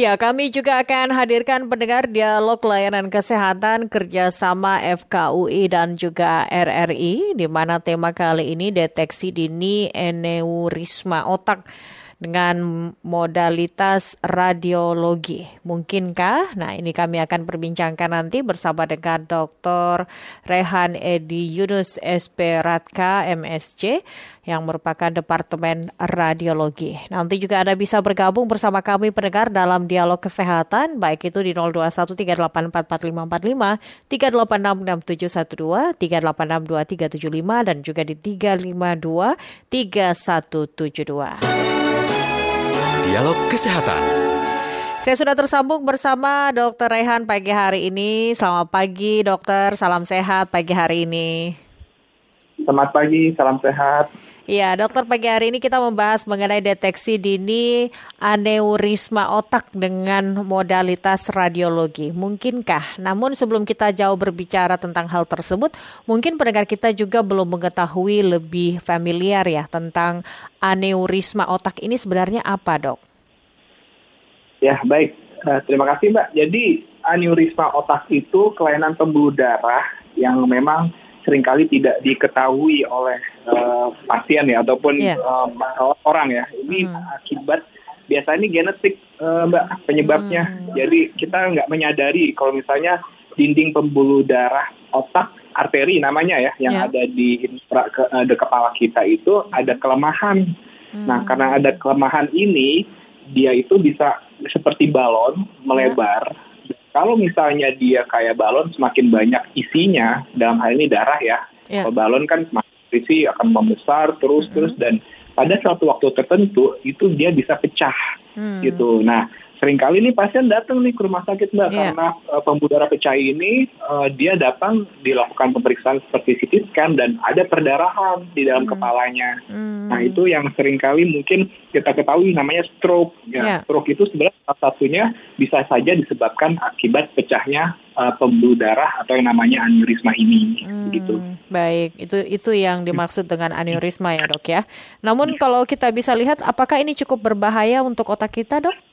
Ya, kami juga akan hadirkan pendengar dialog layanan kesehatan kerjasama FKUI dan juga RRI, di mana tema kali ini deteksi dini aneurisma otak dengan modalitas radiologi. Mungkinkah? Nah, ini kami akan perbincangkan nanti bersama dengan Dr. Rehan Edi Yunus SP Ratka MSC yang merupakan Departemen Radiologi. Nanti juga Anda bisa bergabung bersama kami pendengar dalam dialog kesehatan, baik itu di 0213844545, 3866712, 3862375, dan juga di 3523172. Dialog Kesehatan. Saya sudah tersambung bersama Dr. Rehan pagi hari ini. Selamat pagi dokter, salam sehat pagi hari ini. Selamat pagi, salam sehat. Ya, dokter pagi hari ini kita membahas mengenai deteksi dini aneurisma otak dengan modalitas radiologi. Mungkinkah? Namun sebelum kita jauh berbicara tentang hal tersebut, mungkin pendengar kita juga belum mengetahui lebih familiar ya tentang aneurisma otak ini sebenarnya apa, dok? Ya, baik. Uh, terima kasih, Mbak. Jadi, aneurisma otak itu kelainan pembuluh darah yang memang sering kali tidak diketahui oleh uh, pasien ya ataupun yeah. Iya. uh, orang ya. Ini hmm. akibat biasanya ini genetik uh, mbak penyebabnya. Hmm. Jadi kita nggak menyadari kalau misalnya dinding pembuluh darah otak arteri namanya ya yang yeah. ada di infra ke, uh, di kepala kita itu ada kelemahan. Hmm. Nah karena ada kelemahan ini dia itu bisa seperti balon melebar. Yeah kalau misalnya dia kayak balon semakin banyak isinya dalam hal ini darah ya. Yeah. Kalau balon kan semakin isi akan membesar terus mm -hmm. dan pada suatu waktu tertentu itu dia bisa pecah mm. gitu. Nah, sering kali nih pasien datang nih ke rumah sakit mbak yeah. karena uh, pembuluh darah pecah ini uh, dia datang dilakukan pemeriksaan seperti CT scan dan ada perdarahan di dalam mm. kepalanya. Mm. Nah itu yang sering kali mungkin kita ketahui namanya stroke. Ya, yeah. Stroke itu sebenarnya salah satunya bisa saja disebabkan akibat pecahnya uh, pembuluh darah atau yang namanya aneurisma ini. Mm. Gitu. Baik, itu itu yang dimaksud dengan aneurisma ya dok ya. Namun kalau kita bisa lihat, apakah ini cukup berbahaya untuk otak kita dok?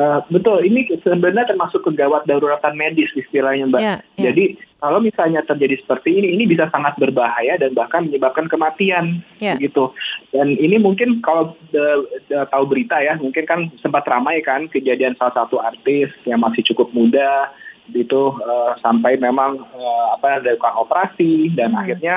Uh, betul, ini sebenarnya termasuk kegawat daruratan medis istilahnya Mbak. Yeah, yeah. Jadi kalau misalnya terjadi seperti ini, ini bisa sangat berbahaya dan bahkan menyebabkan kematian, yeah. begitu. Dan ini mungkin kalau de, de, tahu berita ya, mungkin kan sempat ramai kan kejadian salah satu artis yang masih cukup muda, itu uh, sampai memang uh, apa dilakukan operasi dan hmm. akhirnya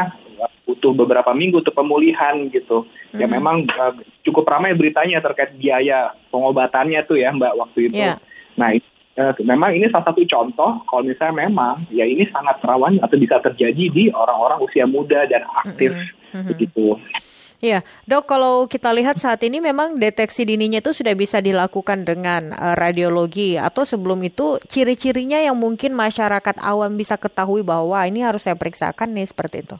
butuh beberapa minggu untuk pemulihan gitu. Mm-hmm. Ya memang uh, cukup ramai beritanya terkait biaya pengobatannya tuh ya Mbak waktu itu. Yeah. Nah, uh, memang ini salah satu contoh kalau misalnya memang ya ini sangat rawan atau bisa terjadi di orang-orang usia muda dan aktif mm-hmm. begitu. Iya, dok. Kalau kita lihat saat ini memang deteksi dininya itu sudah bisa dilakukan dengan uh, radiologi atau sebelum itu ciri-cirinya yang mungkin masyarakat awam bisa ketahui bahwa ini harus saya periksakan nih seperti itu.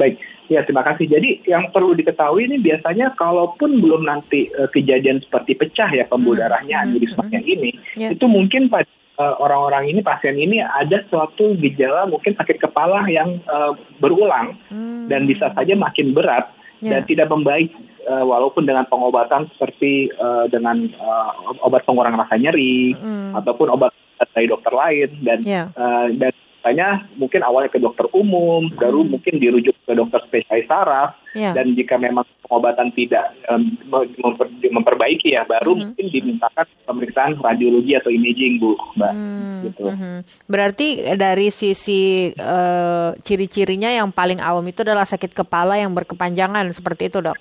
Baik, ya terima kasih. Jadi yang perlu diketahui ini biasanya kalaupun belum nanti uh, kejadian seperti pecah ya pembuluh hmm, darahnya hmm, aneurismanya hmm. ini, yeah. itu mungkin pada uh, orang-orang ini pasien ini ada suatu gejala mungkin sakit kepala yang uh, berulang hmm. dan bisa saja makin berat yeah. dan tidak membaik uh, walaupun dengan pengobatan seperti uh, dengan uh, obat pengurang rasa nyeri hmm. ataupun obat dari dokter lain dan yeah. uh, dan Tanya mungkin awalnya ke dokter umum, hmm. baru mungkin dirujuk ke dokter spesialis saraf, yeah. dan jika memang pengobatan tidak um, memper, memperbaiki ya, baru hmm. mungkin dimintakan pemeriksaan radiologi atau imaging, Bu, Mbak. Hmm. Gitu. Hmm. Berarti dari sisi uh, ciri-cirinya yang paling awam itu adalah sakit kepala yang berkepanjangan, seperti itu, dok?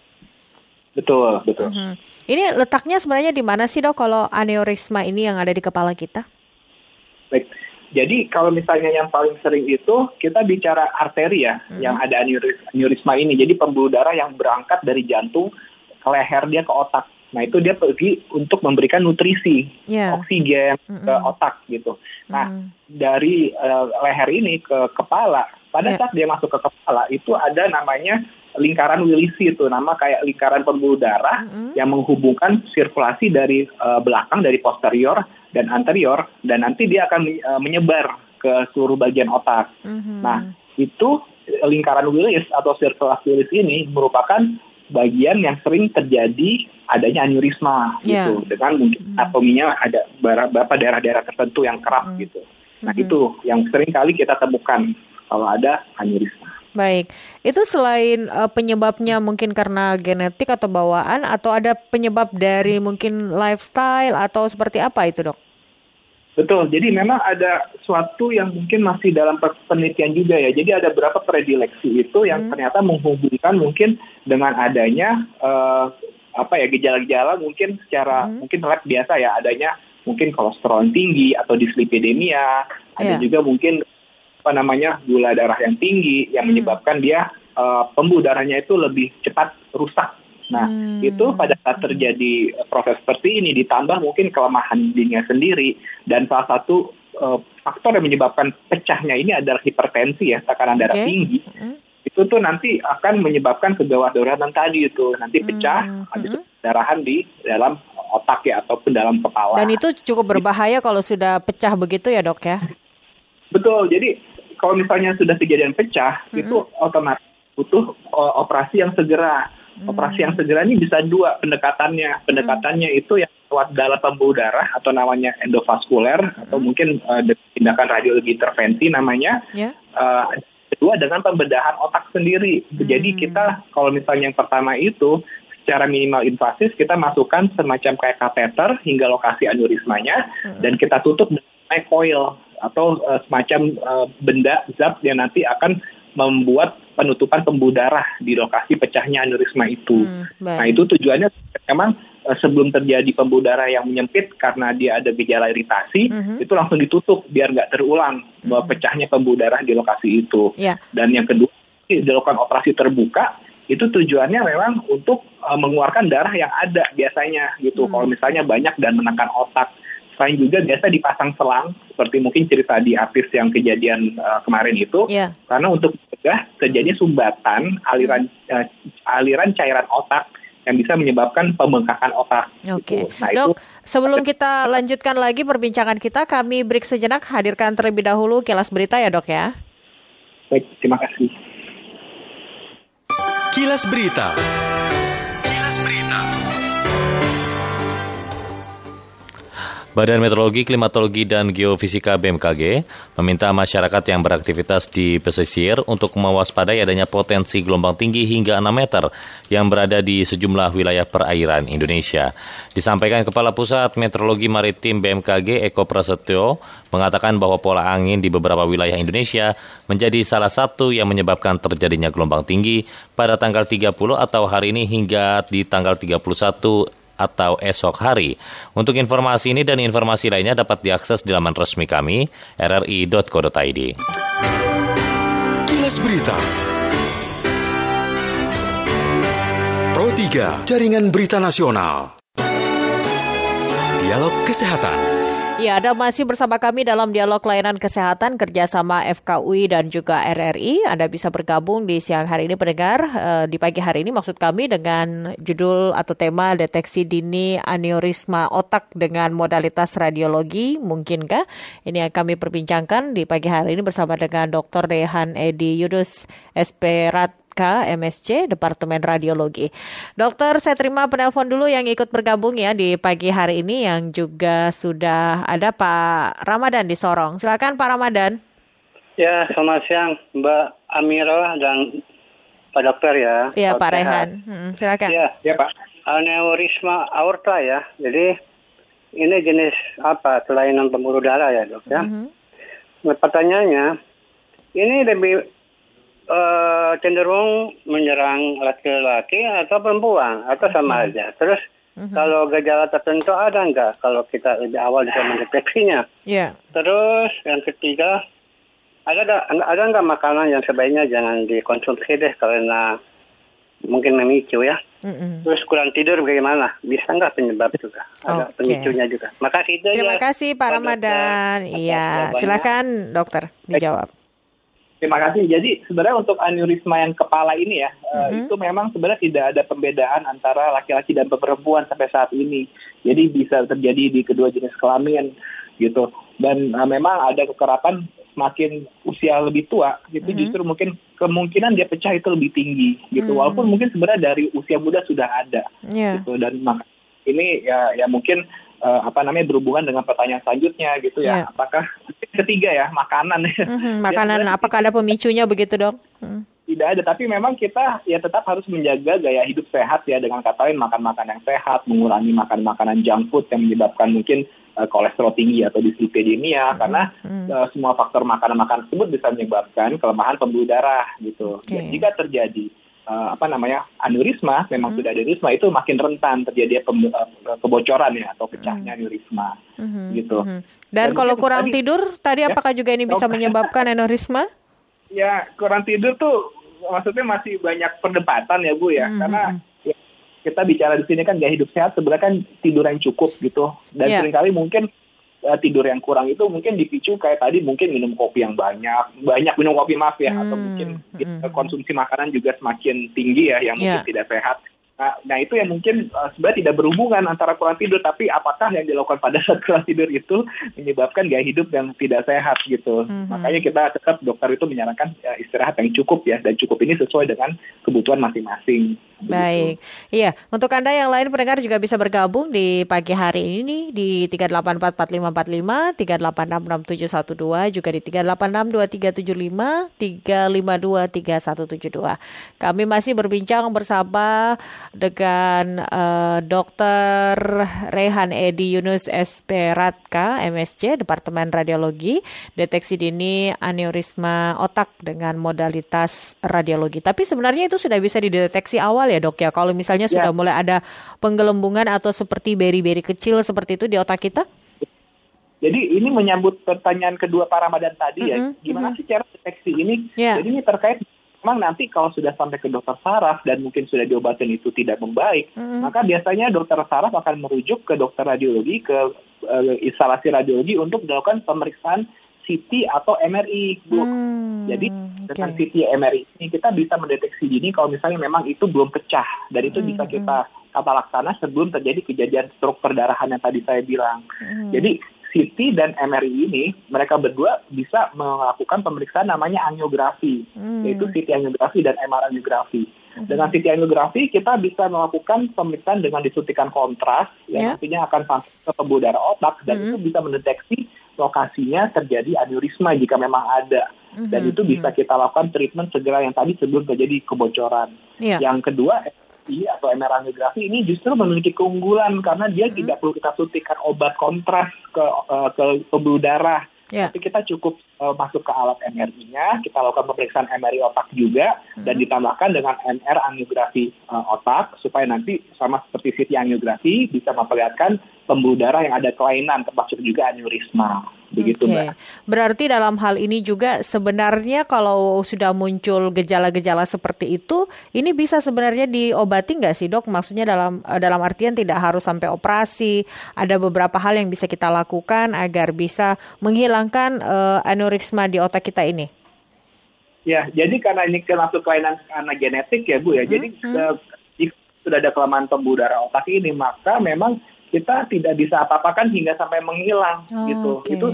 Betul, betul. Hmm. Ini letaknya sebenarnya di mana sih, dok, kalau aneurisma ini yang ada di kepala kita? Baik jadi kalau misalnya yang paling sering itu kita bicara arteri ya, hmm. yang ada aneurisma ini. Jadi pembuluh darah yang berangkat dari jantung ke leher dia ke otak. Nah itu dia pergi untuk memberikan nutrisi, yeah. oksigen mm ke otak gitu. Nah mm. dari uh, leher ini ke kepala, pada yeah. saat dia masuk ke kepala itu ada namanya lingkaran Willisi itu, nama kayak lingkaran pembuluh darah mm yang menghubungkan sirkulasi dari uh, belakang dari posterior dan anterior dan nanti dia akan uh, menyebar ke seluruh bagian otak. Mm-hmm. Nah itu lingkaran Willis atau sirkulasi Willis ini merupakan bagian yang sering terjadi adanya aneurisma Yeah. gitu dengan mungkin anatominya ada beberapa daerah-daerah tertentu yang keras gitu. Nah Mhm. itu yang sering kali kita temukan kalau ada aneurisma. Baik, itu selain eh, penyebabnya mungkin karena genetik atau bawaan atau ada penyebab dari mungkin lifestyle atau seperti apa itu dok? Betul, jadi memang ada suatu yang mungkin masih dalam pe- penelitian juga ya. Jadi ada beberapa predileksi itu yang ternyata menghubungkan mungkin dengan adanya eh, apa ya gejala-gejala mungkin secara mungkin lab biasa ya adanya mungkin kolesterol tinggi atau dislipidemia, ada Iya. juga mungkin apa namanya gula darah yang tinggi yang menyebabkan dia eh, pembuluh darahnya itu lebih cepat rusak. Nah, Hmm. itu pada saat terjadi eh, proses seperti ini ditambah mungkin kelemahan dirinya sendiri dan salah satu eh, faktor yang menyebabkan pecahnya ini adalah hipertensi ya, tekanan darah Oke. tinggi. Hmm. Itu tuh nanti akan menyebabkan kegawat-daratan tadi itu, nanti pecah, Hmm, habis itu hmm. pendarahan di dalam otak ya ataupun dalam kepala. Dan itu cukup berbahaya kalau sudah pecah begitu ya dok ya? Betul. Jadi kalau misalnya sudah kejadian pecah, itu otomatis butuh o- operasi yang segera. Operasi yang segera ini bisa dua pendekatannya. Pendekatannya itu yang lewat dalam pembuluh darah atau namanya endovaskuler atau mungkin eh, de- tindakan radiologi intervensi namanya. Ya. Eh, kedua dengan pembedahan otak sendiri. Jadi kita kalau misalnya yang pertama itu secara minimal invasif kita masukkan semacam kayak kateter hingga lokasi aneurismanya dan kita tutup dengan coil atau eh, semacam eh, benda zat yang nanti akan membuat penutupan pembuluh darah di lokasi pecahnya aneurisma itu. Hmm, baik. Nah itu tujuannya memang eh, sebelum terjadi pembuluh darah yang menyempit karena dia ada gejala iritasi, Mhm. itu langsung ditutup biar nggak terulang bahwa pecahnya pembuluh darah di lokasi itu. Ya. Dan yang kedua dilakukan operasi terbuka itu tujuannya memang untuk eh, mengeluarkan darah yang ada biasanya gitu. Hmm. Kalau misalnya banyak dan menekan otak. Selain juga biasa dipasang selang seperti mungkin cerita di artis yang kejadian eh, kemarin itu Ya. karena untuk mencegah terjadinya sumbatan aliran eh, aliran cairan otak yang bisa menyebabkan pembengkakan otak. Oke, gitu. Nah itu dok. Sebelum kita lanjutkan lagi perbincangan kita, kami break sejenak. Hadirkan terlebih dahulu kilas berita ya dok ya. baik, terima kasih. Kilas Berita. Badan Meteorologi, Klimatologi, dan Geofisika BMKG meminta masyarakat yang beraktivitas di pesisir untuk mewaspadai adanya potensi gelombang tinggi hingga 6 meter yang berada di sejumlah wilayah perairan Indonesia. Disampaikan Kepala Pusat Meteorologi Maritim BMKG Eko Prasetyo mengatakan bahwa pola angin di beberapa wilayah Indonesia menjadi salah satu yang menyebabkan terjadinya gelombang tinggi pada tanggal 30 atau hari ini hingga di tanggal 31 atau esok hari. Untuk informasi ini dan informasi lainnya dapat diakses di laman resmi kami rri.co.id. Kilas Berita. Pro 3, Jaringan Berita Nasional. Dialog Kesehatan. Ya, Anda masih bersama kami dalam dialog layanan kesehatan kerjasama FKUI dan juga RRI. Anda bisa bergabung di siang hari ini pendengar, eh, di pagi hari ini maksud kami dengan judul atau tema deteksi dini aneurisma otak dengan modalitas radiologi. Mungkinkah? Ini yang kami perbincangkan di pagi hari ini bersama dengan Dr. Rehan Edi Yudus MSC Departemen Radiologi. Dokter, saya terima penelpon dulu yang ikut bergabung ya di pagi hari ini yang juga sudah ada Pak Ramadan di Sorong. Silakan Pak Ramadan. Ya, selamat siang Mbak Amira dan Pak Dokter ya. Iya Pak. Rehan. Hmm, silakan. Ya, Ya Pak. aneurisma aorta ya. Jadi ini jenis apa? Kelainan pembuluh darah ya dok ya. Mhm. Nah, pertanyaannya, ini lebih eh, cenderung menyerang laki-laki atau perempuan atau sama aja. Terus kalau gejala tertentu ada nggak kalau kita lebih awal bisa mendeteksinya? Ya. Terus yang ketiga, ada ada ada nggak makanan yang sebaiknya jangan dikonsumsi deh karena mungkin memicu ya. Mm-mm. Terus kurang tidur bagaimana? Bisa nggak penyebab juga? Ada Oke. pemicunya juga. Makasih itu Terima ya. kasih Pak Ramadan. Iya, silakan dokter dijawab. Terima kasih. Jadi sebenarnya untuk aneurisma yang kepala ini ya, eh, itu memang sebenarnya tidak ada pembedaan antara laki-laki dan perempuan sampai saat ini. Jadi bisa terjadi di kedua jenis kelamin gitu. Dan eh, memang ada kekerapan semakin usia lebih tua, itu justru mungkin kemungkinan dia pecah itu lebih tinggi gitu. Hmm. Walaupun mungkin sebenarnya dari usia muda sudah ada Ya. gitu dan ini ya ya mungkin eh, apa namanya berhubungan dengan pertanyaan selanjutnya gitu ya. Ya. Apakah ketiga ya makanan ya. Mhm, Ya, Makanan sebenarnya apakah ada pemicunya begitu dok? Hmm. tidak ada tapi memang kita ya tetap harus menjaga gaya hidup sehat ya dengan kata lain makan makan yang sehat mengurangi makan makanan junk food yang menyebabkan mungkin eh, kolesterol tinggi atau dislipidemia karena hmm. eh, semua faktor makanan-makanan tersebut bisa menyebabkan kelemahan pembuluh darah gitu Oke. dan jika terjadi eh, apa namanya aneurisma memang Hmm. sudah aneurisma itu makin rentan terjadi pem- eh, kebocoran ya atau pecahnya aneurisma Mhm, gitu mhm. Dan Dan kalau kurang tadi- tidur, tadi Ya. apakah juga ini bisa Oh. menyebabkan aneurisma? ya kurang tidur tuh maksudnya masih banyak perdebatan ya Bu ya Mhm. karena ya, kita bicara di sini kan gaya hidup sehat sebenarnya kan tidur yang cukup gitu dan Iya. sering kali mungkin eh, tidur yang kurang itu mungkin dipicu kayak tadi mungkin minum kopi yang banyak banyak minum kopi maaf ya atau Hmm, mungkin hmm. konsumsi makanan juga semakin tinggi ya yang mungkin Iya. tidak sehat Nah, nah itu yang mungkin eh, sebenarnya tidak berhubungan antara kurang tidur, tapi apakah yang dilakukan pada saat kurang tidur itu menyebabkan gaya hidup yang tidak sehat gitu. Mhm. Makanya kita tetap dokter itu menyarankan ya, istirahat yang cukup ya dan cukup ini sesuai dengan kebutuhan masing-masing. Baik, iya. Untuk anda yang lain pendengar juga bisa bergabung di pagi hari ini di 3844545, 3866712, juga di 3862375, 3523172. Kami masih berbincang bersama dengan eh, Dr. Rehan Edi Yunus SPRatka, MSC, Departemen Radiologi, deteksi dini aneurisma otak dengan modalitas radiologi. Tapi sebenarnya itu sudah bisa dideteksi awal ya dok ya, kalau misalnya Ya. sudah mulai ada penggelembungan atau seperti beri-beri kecil seperti itu di otak kita? Jadi ini menyambut pertanyaan kedua para Ramadan tadi ya, Mhm, gimana sih cara deteksi ini? Ya. Jadi ini terkait memang nanti kalau sudah sampai ke dokter saraf dan mungkin sudah diobatin itu tidak membaik, Mhm. maka biasanya dokter saraf akan merujuk ke dokter radiologi ke eh, instalasi radiologi untuk dilakukan pemeriksaan CT atau MRI, Bu. Hmm, Jadi dengan CT MRI ini kita bisa mendeteksi dini kalau misalnya memang itu belum pecah dan itu bisa Hmm, kita tata laksana sebelum terjadi kejadian stroke perdarahan yang tadi saya bilang. Hmm. Jadi CT dan MRI ini mereka berdua bisa melakukan pemeriksaan namanya angiografi, Hmm. yaitu CT angiografi dan MR angiografi. Dengan CT angiografi kita bisa melakukan pemeriksaan dengan disuntikan kontras Ya. yang nantinya akan sampai ke pembuluh darah otak dan Hmm. itu bisa mendeteksi lokasinya terjadi aneurisma jika memang ada. Dan Mhm, itu bisa kita lakukan treatment segera yang tadi sebelum terjadi kebocoran. Iya. Yang kedua, MRI atau MR angiografi ini justru memiliki keunggulan karena dia Hmm. tidak perlu kita suntikan obat kontras ke eh, ke pembuluh darah. Ya. Tapi kita cukup eh, masuk ke alat MRI-nya, kita lakukan pemeriksaan MRI otak juga, dan Hmm. ditambahkan dengan MR angiografi eh, otak supaya nanti sama seperti CT angiografi bisa memperlihatkan pembuluh darah yang ada kelainan termasuk juga aneurisma. Begitu Oke. Mbak. Berarti dalam hal ini juga sebenarnya kalau sudah muncul gejala-gejala seperti itu, ini bisa sebenarnya diobati nggak sih dok? Maksudnya dalam eh, dalam artian tidak harus sampai operasi. Ada beberapa hal yang bisa kita lakukan agar bisa menghilangkan eh, aneurisma di otak kita ini. Ya, jadi karena ini termasuk kelainan karena genetik ya Bu ya. Jadi Hmm, jika sudah ada kelemahan pembuluh darah otak ini, maka memang kita tidak bisa apa-apakan hingga sampai menghilang Oh, gitu. oke. Itu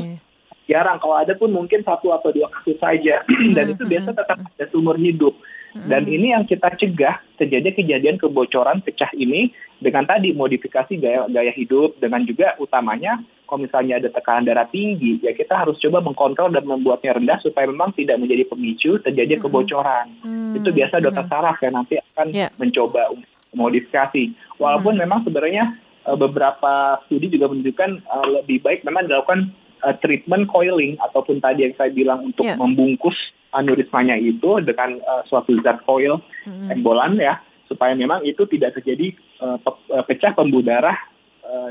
jarang. Kalau ada pun mungkin satu atau dua kasus saja. Dan itu biasa tetap ada sumur hidup. Dan ini yang kita cegah terjadi kejadian kebocoran pecah ini dengan tadi modifikasi gaya gaya hidup dengan juga utamanya kalau misalnya ada tekanan darah tinggi ya kita harus coba mengkontrol dan membuatnya rendah supaya memang tidak menjadi pemicu terjadi kebocoran. Hmm, Itu biasa dokter saraf yang nanti akan Ya. mencoba modifikasi. Walaupun memang sebenarnya eh, beberapa studi juga menunjukkan eh, lebih baik memang dilakukan eh, treatment coiling ataupun tadi yang saya bilang untuk Ya. membungkus aneurismanya itu dengan eh, suatu zat coil Hmm. embolan ya supaya memang itu tidak terjadi pe- eh, pecah pembuluh darah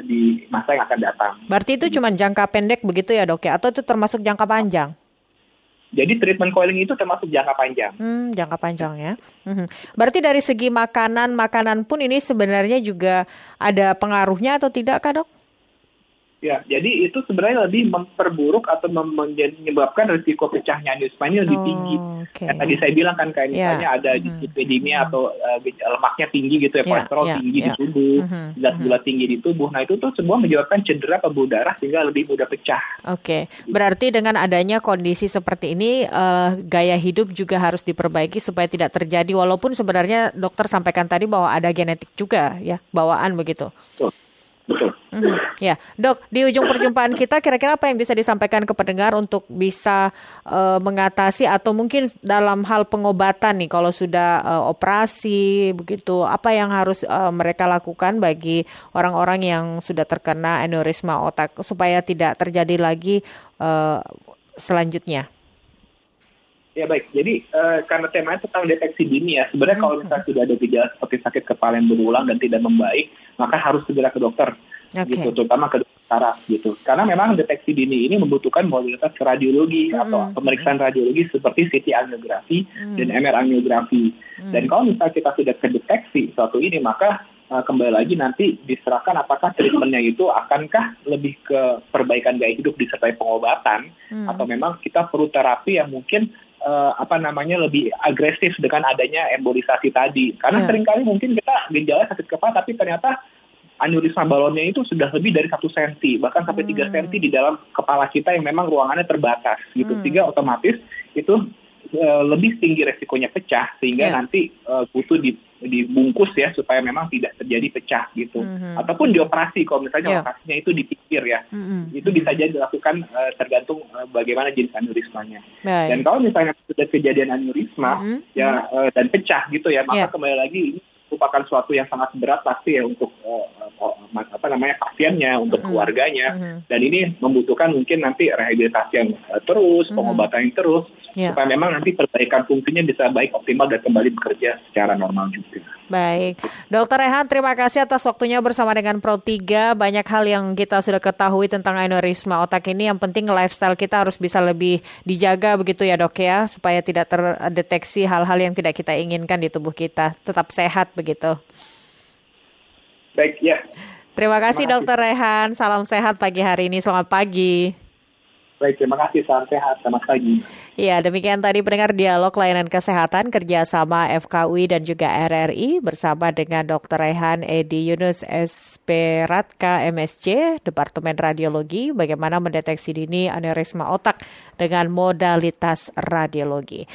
di masa yang akan datang. Berarti itu cuma jangka pendek begitu ya dok ya? Atau itu termasuk jangka panjang? Jadi treatment coiling itu termasuk jangka panjang. Hmm, jangka panjang ya. Mhm. Berarti dari segi makanan, makanan pun ini sebenarnya juga ada pengaruhnya atau tidak kak dok? Ya, jadi itu sebenarnya lebih memperburuk atau menyebabkan risiko pecahnya aneurisma ini lebih Oh, tinggi. oke. Yang tadi saya bilang kan kayak Ya. misalnya ada Mhm. dislipidemia atau uh, lemaknya tinggi gitu ya, Ya, kolesterol ya, tinggi ya. di tubuh, Mhm, zat mhm. gula tinggi di tubuh. Nah itu tuh semua menyebabkan cedera pembuluh darah sehingga lebih mudah pecah. Oke, berarti dengan adanya kondisi seperti ini, eh, gaya hidup juga harus diperbaiki supaya tidak terjadi. Walaupun sebenarnya dokter sampaikan tadi bahwa ada genetik juga, ya bawaan begitu. Betul. Betul. Mhm, Ya, dok, di ujung perjumpaan kita, kira-kira apa yang bisa disampaikan ke pendengar untuk bisa eh, mengatasi atau mungkin dalam hal pengobatan nih, kalau sudah eh, operasi begitu, apa yang harus eh, mereka lakukan bagi orang-orang yang sudah terkena aneurisma otak supaya tidak terjadi lagi selanjutnya? Ya baik, jadi eh, karena temanya tentang deteksi dini ya, sebenarnya kalau misalnya sudah ada gejala seperti sakit kepala yang berulang dan tidak membaik, maka harus segera ke dokter, Oke. gitu, terutama ke dokter saraf gitu. Karena memang deteksi dini ini membutuhkan modalitas radiologi atau pemeriksaan radiologi seperti CT angiografi dan MR angiografi. Dan kalau misalnya kita sudah kedeteksi suatu ini, maka eh, kembali lagi nanti diserahkan apakah treatmentnya itu akankah lebih ke perbaikan gaya hidup disertai pengobatan atau memang kita perlu terapi yang mungkin eh, apa namanya lebih agresif dengan adanya embolisasi tadi. Karena Ya. sering kali mungkin kita gejala sakit kepala tapi ternyata aneurisma balonnya itu sudah lebih dari satu senti bahkan sampai tiga senti di dalam kepala kita yang memang ruangannya terbatas gitu sehingga otomatis itu eh, lebih tinggi resikonya pecah sehingga Ya. nanti eh, butuh di- dibungkus ya supaya memang tidak terjadi pecah gitu Mhm. ataupun dioperasi kalau misalnya Ya. operasinya itu di pinggir ya Mhm. itu bisa jadi dilakukan eh, tergantung eh, bagaimana jenis aneurismanya Baik. dan kalau misalnya sudah kejadian aneurisma Mhm. ya eh, dan pecah gitu ya, maka Ya. kembali lagi ini merupakan suatu yang sangat berat pasti ya untuk eh, eh, apa namanya pasiennya, untuk Mhm. keluarganya. Mhm. Dan ini membutuhkan mungkin nanti rehabilitasi yang eh, terus, Mhm. pengobatan yang terus Ya. supaya memang nanti perbaikan fungsinya bisa baik optimal dan kembali bekerja secara normal juga. Baik, Dokter Rehan, terima kasih atas waktunya bersama dengan Pro 3. Banyak hal yang kita sudah ketahui tentang aneurisma otak ini. Yang penting lifestyle kita harus bisa lebih dijaga begitu ya dok ya, supaya tidak terdeteksi hal-hal yang tidak kita inginkan di tubuh kita. Tetap sehat begitu. Baik, ya. Terima kasih Terima kasih. Dokter Rehan. Salam sehat pagi hari ini. Selamat pagi. Baik, terima kasih. Salam sehat. Selamat pagi. Ya, demikian tadi pendengar dialog layanan kesehatan kerjasama FKUI dan juga RRI bersama dengan Dr. Rehan Edi Yunus SP Ratka MSC, Departemen Radiologi, bagaimana mendeteksi dini aneurisma otak dengan modalitas radiologi.